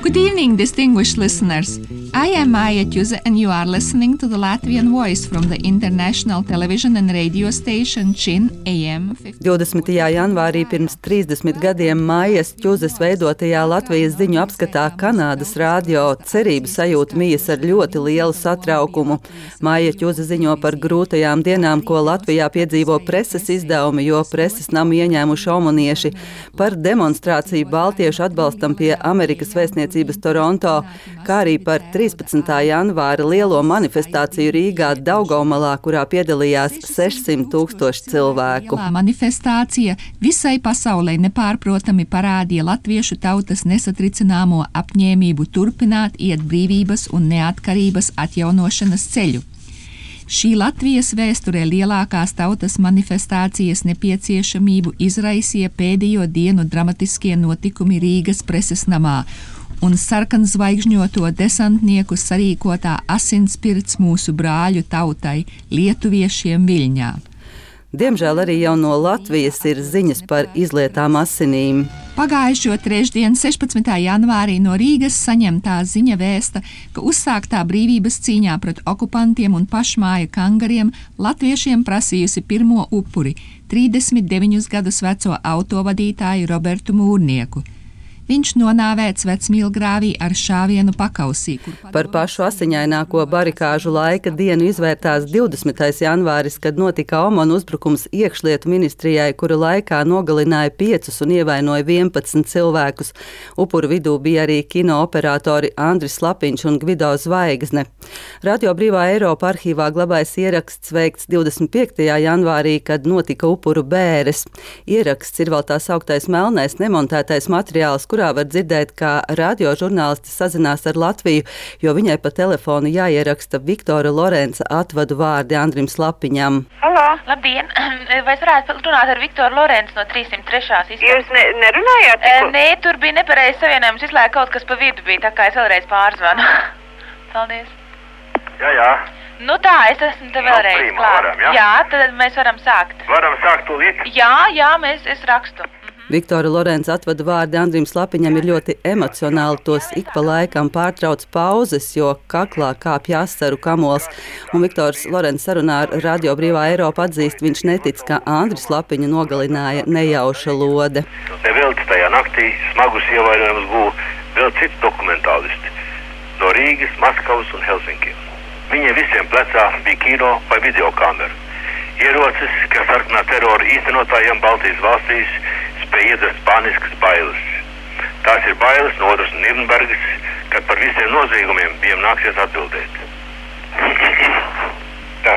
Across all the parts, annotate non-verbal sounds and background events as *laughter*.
Good evening, distinguished listeners. I am Maya Tjuze, and you are listening to the Latvian voice from the international television and radio station Chin AM. 20. janvārī pirms 30 gadiem Mājas Čuzes veidotajā Latvijas ziņu apskatā Kanādas radio cerību sajūta mijas ar ļoti lielu satraukumu. Māja Čuze ziņo par grūtajām dienām, ko Latvijā piedzīvo preses izdevumi, jo preses namu ieņēmuši omonieši, par demonstrāciju Baltiešu atbalstam pie Amerikas vēstniecības Toronto, kā arī par 13. janvāra lielo manifestāciju Rīgā Daugomalā, kurā piedalījās 600 tūkstoši cilvēku. Manifestācija visai pasaulē nepārprotami parādīja latviešu tautas nesatricināmo apņēmību turpināt iet brīvības un neatkarības atjaunošanas ceļu. Šī Latvijas vēsturē lielākās tautas manifestācijas nepieciešamību izraisīja pēdējo dienu dramatiskie notikumi Rīgas preses namā un sarkanzvaigžņoto desantnieku sarīkotā asinspirts mūsu brāļu tautai, lietuviešiem Viļņā. Diemžēl arī jau no Latvijas ir ziņas par izlietām asinīm. Pagājušo trešdienu, 16. janvārī, no Rīgas saņemtā ziņa vēsta, ka uzsāktā brīvības cīņā pret okupantiem un pašmāju kangariem latviešiem prasījusi pirmo upuri - 39 gadus veco autovadītāju Robertu Mūrnieku. Viņš nonāvēts vecmīlgrāvī ar šāvienu pakausī. Par pašu asiņaināko barikāžu laika dienu izvērtās 20. janvāris, kad notika Omona uzbrukums iekšlietu ministrijai, kura laikā nogalināja piecus un ievainoja 11 cilvēkus. Upuru vidū bija arī kino operatori Andris Lapiņš un Gvido Zvaigzne. Radio Brīvā Eiropa arhīvā glabājas ieraksts veikts 25. janvārī, kad notika upuru bēres. Ieraksts ir vēl tā sauktais melnais nemontētais materiāls, kurā var dzirdēt, kā radiožurnālisti sazinās ar Latviju, jo viņai pa telefonu jāieraksta Viktora Lorenza atvadu vārdi Andrim Slapiņam. Halo! Labdien! *clears throat* Vai es varētu runāt ar Viktoru Lorenzu no 303. istabas? Jūs ne, nerunājāt? Tikko? nē, tur bija nepareizs savienojums, izlēja kaut kas pa vidu bija, tā kā es vēlreiz pārzvanu. *laughs* Paldies! Jā, jā. Nu tā, es esmu te Nu, vēlreiz prima, klāt. varam, jā? jā, tad mēs varam sākt. Varam sākt tūlīt. Jā, jā, mēs, es rakstu. Viktora Lorenza atvada vārdi Andrim Slapiņam ir ļoti emocionāli. Tos ik pa laikam pārtrauc pauzes, jo kaklā kāpj asaru kamols. Un Viktors Lorenza sarunā ar Radio Brīvā Eiropa atzīst, viņš netic, ka Andris Slapiņu nogalināja nejauša lode. Nevelti tajā naktī smagus ievainojumus guva vēl citi dokumentālisti no Rīgas, Maskavas un Helsinkiem. Viņiem visiem plecā bija kino vai videokamera. Ierocis, kas sarkanā terora īstenotājiem Baltijas valstīs spēja iedvest paniskas bailes. Tās ir bailes no otras Nirnbergas, kad par visiem noziegumiem viņiem nāksies atbildēt. Tā,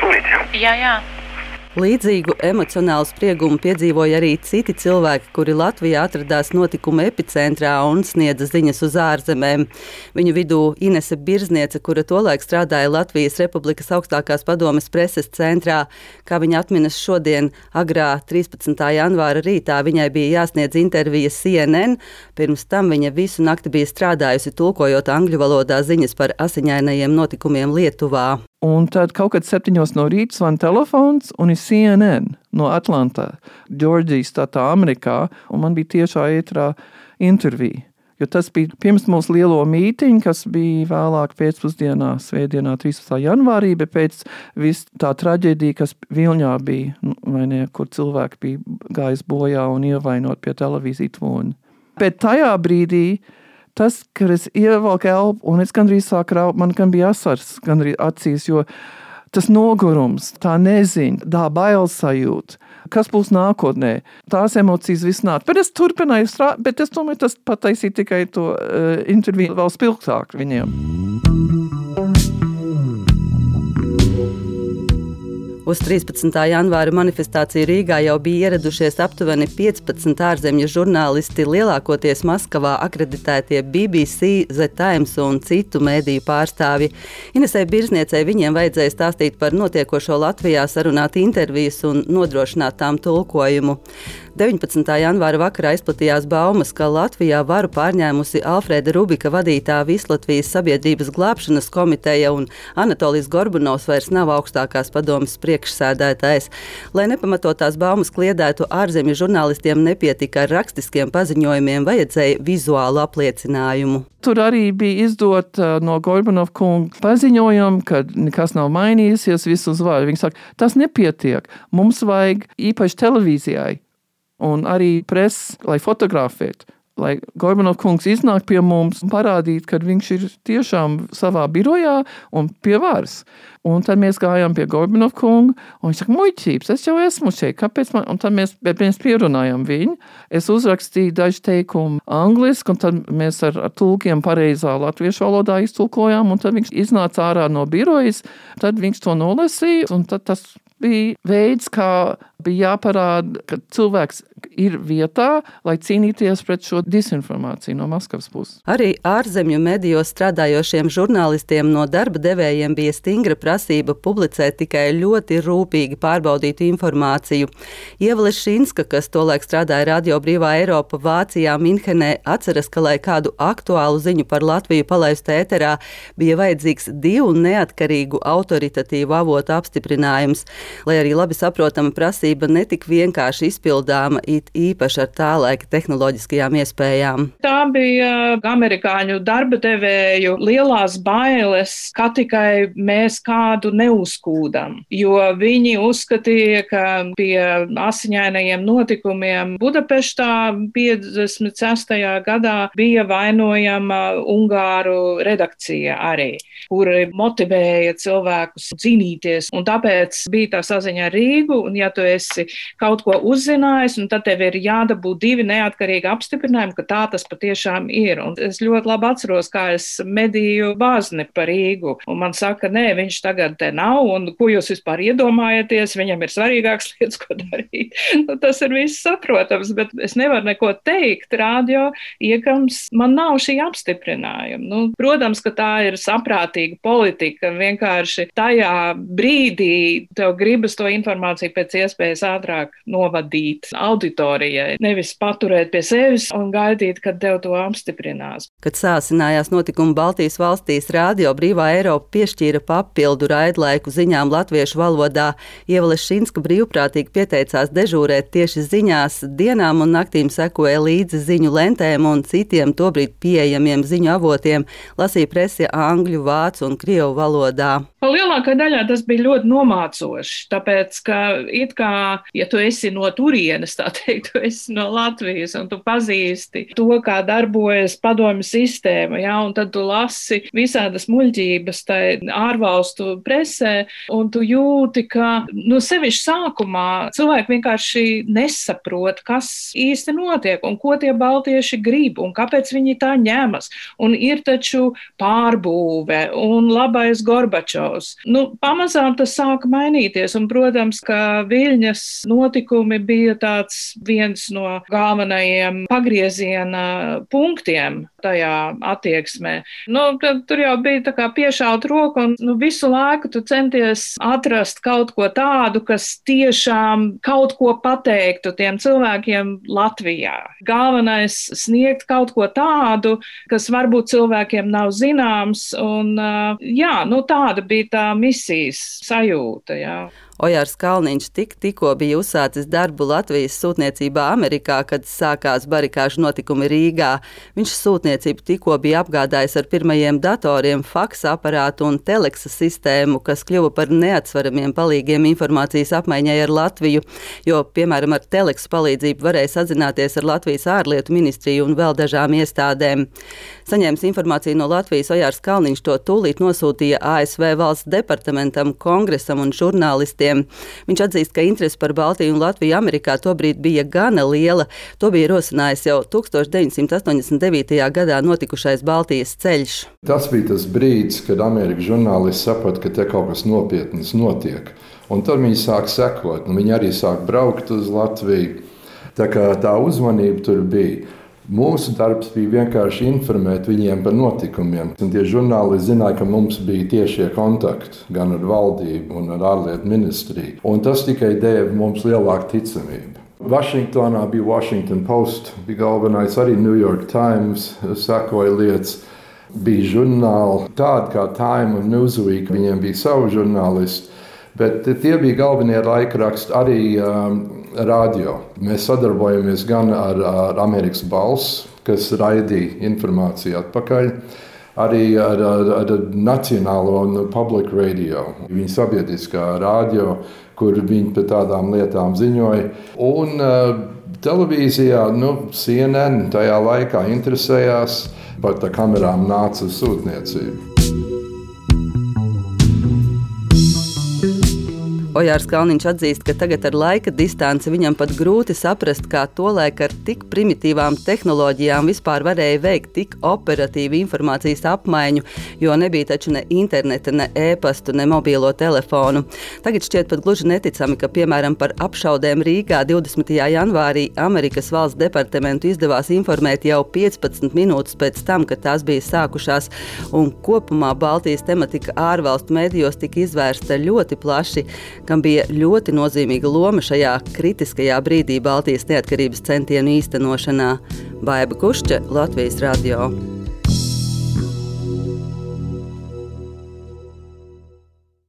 tūlīt. Jā, jā. Līdzīgu emocionālu spriegumu piedzīvoja arī citi cilvēki, kuri Latvijā atradās notikuma epicentrā un sniedza ziņas uz ārzemēm. Viņu vidū Inese Birzniece, kura tolaik strādāja Latvijas Republikas augstākās padomes preses centrā, kā viņa atminas šodien, agrā 13. janvāra rītā, viņai bija jāsniedz intervija CNN. Pirms tam viņa visu nakti bija strādājusi tulkojot angļu valodā ziņas par asiņainajiem notikumiem Lietuvā. Un tad kaut kad septiņos no rīta zvana telefons, un ir CNN no Atlantā, Džordžijas, tātā Amerikā, un man bija tiešā ētrā intervija. Jo tas bija pirms mūsu lielo mītīņu, kas bija vēlāk pēcpusdienā, svētdienā, 13. janvārī, bet pēc tā traģēdija, kas Viļņā bija, nu, ne, kur cilvēki bija gājis bojā un ievainot pie televīzijas tvūna. Bet tajā brīdī tas, kad es ievelku elpu, un es gandrīz sāku raut, man gan bija asars gandrīz acīs, jo tas nogurums, tā neziņa, tā bailes sajūta, kas būs nākotnē, tās emocijas viss nāk. Bet es turpināju strādāt, bet es tomēr tas pataisīju tikai to uh, interviju vēl spilgtāk viņiem. Uz 13. janvāra manifestāciju Rīgā jau bija ieradušies aptuveni 15 ārzemju žurnālisti, lielākoties Maskavā akreditētie BBC, The Times un citu mēdīju pārstāvji. Inesai Birzniecei viņiem vajadzēja stāstīt par notiekošo Latvijā, sarunāt intervijas un nodrošināt tām tulkojumu. 19. janvāra vakarā izplatījās baumas, ka Latvijā varu pārņēmusi Alfrēda Rubika vadītā Vislatvijas sabiedrības glābšanas komiteja un Anatolijas Gorbunovs vairs nav augstākās padomas priekšsēdētājs. Lai nepamatotās baumas kliedētu ārzemju žurnālistiem nepietika ar rakstiskiem paziņojumiem, vajadzēja vizuālu apliecinājumu. Tur arī bija izdot uh, no Gorbanova kunga paziņojumu, ka nekas nav mainījies, viss uz vārdu. Viņi saka, tas nepietiek. Mums vajag īpaši televīzijai un arī presa, lai fotografētu. Lai Gorbanovs kungs iznāk pie mums un parādītu, ka viņš ir tiešām savā birojā un pie varas. Un tad mēs gājām pie Gorbanovs kunga, un viņš saka, muļķības, es jau esmu šeit, kāpēc man? Un tad mēs, mēs pierunājām viņu. Es uzrakstīju dažu teikumu angliski, un tad mēs ar, ar tulkiem pareizā latviešu valodā iztulkojām, un tad viņš iznāca ārā no birojas, tad viņš to nolasīja, un tad tas bija veids, kā bija jāparāda, ka cilvēks ir vietā, lai cīnīties pret šo disinformāciju no Maskavas puses. Arī ārzemju medijos strādājošiem žurnālistiem no darba devējiem bija stingra prasība publicēt tikai ļoti rūpīgi pārbaudītu informāciju. Ieva Lešinska, kas tolaik strādāja Radio Brīvā Eiropa Vācijā, Minhenē, atceras, ka, lai kādu aktuālu ziņu par Latviju palaistu ēterā, bija vajadzīgs divu neatkarīgu autoritatīvu avotu apstiprinājums lai arī labi saprotama prasība netika vienkārši izpildāma, it īpaši ar tā laika tehnoloģiskajām iespējām. Tā bija amerikāņu darba devēju lielās bailes, ka tikai mēs kādu neuzkūdam, jo viņi uzskatīja, ka pie asiņainajiem notikumiem Budapeštā 56. gadā bija vainojama Ungāru redakcija arī, kuri motivēja cilvēkus cīnīties, un tāpēc bija tā saziņa ar Rīgu, un ja tu esi kaut ko uzzinājis, tad tev ir jādabū divi neatkarīgi apstiprinājumi, ka tā tas patiešām ir. Un es ļoti labi atceros, kā es medīju bāzni par Rīgu, un man saka, nē, viņš tagad te nav, un ko jūs vispār iedomājaties, viņam ir svarīgākas *laughs* lietas, ko darīt. Nu, tas ir viss saprotams, bet es nevaru neko teikt radio, iekams man nav šī apstiprinājuma. Nu, protams, ka tā ir saprātīga politika, vienkārši tajā brīdī tev gribas to informāciju pēc iespējas ātrāk novadīt auditorijai, nevis paturēt pie sevis un gaidīt, kad tev to apstiprinās. Kad sāsinājās notikumi Baltijas valstīs, Rādio Brīvā Eiropa piešķīra papildu raidlaiku ziņām latviešu valodā. Ieva Lešinska brīvprātīgi pieteicās dežūrēt tieši ziņās, dienām un naktīm sekoja līdzi ziņu lentēm un citiem tobrīd pieejamiem ziņu avotiem, lasīja presi angļu, vācu un krievu valodā. Lielākā daļā tas bija ļoti nomācoši, tāpēc, ka it kā, ja tu esi no turienes, tā teikt, tu esi no Latvijas un tu pazīsti to, kā darbojas padomju sistēma, jā, un tad tu lasi visādas muļķības tai ārvalstu presē, un tu jūti, ka, nu, sevišķi sākumā cilvēki vienkārši nesaprot, kas īsti notiek un ko tie baltieši grib un kāpēc viņi tā ņemas. Un ir taču pārbūve un labais Gorbačovs. Nu, pamazām tas sāka mainīties, un, protams, ka Viļņas notikumi bija tāds viens no galvenajiem pagrieziena punktiem tajā attieksmē. Nu, tur jau bija tā kā piešaut roku, un nu, visu laiku tu centies atrast kaut ko tādu, kas tiešām kaut ko pateiktu tiem cilvēkiem Latvijā. Galvenais sniegt kaut ko tādu, kas varbūt cilvēkiem nav zināms, un jā, nu tāda bija tā misijas sajūta. Jā. Ojārs Kalniņš tik, tikko bija uzsācis darbu Latvijas sūtniecībā Amerikā, kad sākās barikāžu notikumi Rīgā. Viņš sūtniecību tikko bija apgādājis ar pirmajiem datoriem, faksa aparātu un teleksa sistēmu, kas kļuva par neatsveramiem palīgiem informācijas apmaiņai ar Latviju, jo, piemēram, ar teleksa palīdzību varēja sazināties ar Latvijas ārlietu ministriju un vēl dažām iestādēm. Saņēmis informāciju no Latvijas, Ojārs Kalniņš to tūlīt nosūtīja ASV valsts departamentam, kongresam un žurnālistiem projektiem. Viņš atzīst, ka interese par Baltiju un Latviju Amerikā tobrīd bija gana liela. To bija rosinājis jau 1989. gadā notikušais Baltijas ceļš. Tas bija tas brīdis, kad Amerikas žurnālisti saprata, ka te kaut kas nopietns notiek. Un tad viņi sāk sekot, un viņi arī sāk braukt uz Latviju. Tā, tā uzmanība tur bija. Mūsu darbs bija vienkārši informēt viņiem par notikumiem. Un tie žurnālisti zināja, ka mums bija tiešie kontakti gan ar valdību, gan ar ārlietu ministriju. Un tas tikai deva mums lielāku ticamību. Vašingtonā bija Washington Post, bija galvenais arī New York Times, sekoja lietas. Bija žurnāli, tādi kā Time un Newsweek, viņiem bija savi žurnālisti. Bet tie bija galvenie laikraksti arī um, radio. Mēs sadarbojamies gan ar, ar Amerikas balss, kas raidīja informāciju atpakaļ, arī ar, ar, ar Nacionālo Public Radio, viņa sabiedriskā radio, kur viņi par tādām lietām ziņoja. Un, uh, televīzijā, nu, CNN tajā laikā interesējās par tā kamerām nāca sūtniecība. Ojārs Kalniņš atzīst, ka tagad ar laika distanci viņam pat grūti saprast, kā tolaik ar tik primitīvām tehnoloģijām vispār varēja veikt tik operatīvu informācijas apmaiņu, jo nebija taču ne interneta, ne e-pastu, ne mobilo telefonu. Tagad šķiet pat gluži neticami, ka piemēram par apšaudēm Rīgā 20. janvārī Amerikas valsts departamentu izdevās informēt jau 15 minūtes pēc tam, kad tās bija sākušās, un kopumā Baltijas tematika ārvalstu medijos tika izvērsta ļoti plaši kam bija ļoti nozīmīga loma šajā kritiskajā brīdī Baltijas neatkarības centienu īstenošanā. Baiba Kušķa, Latvijas Radio.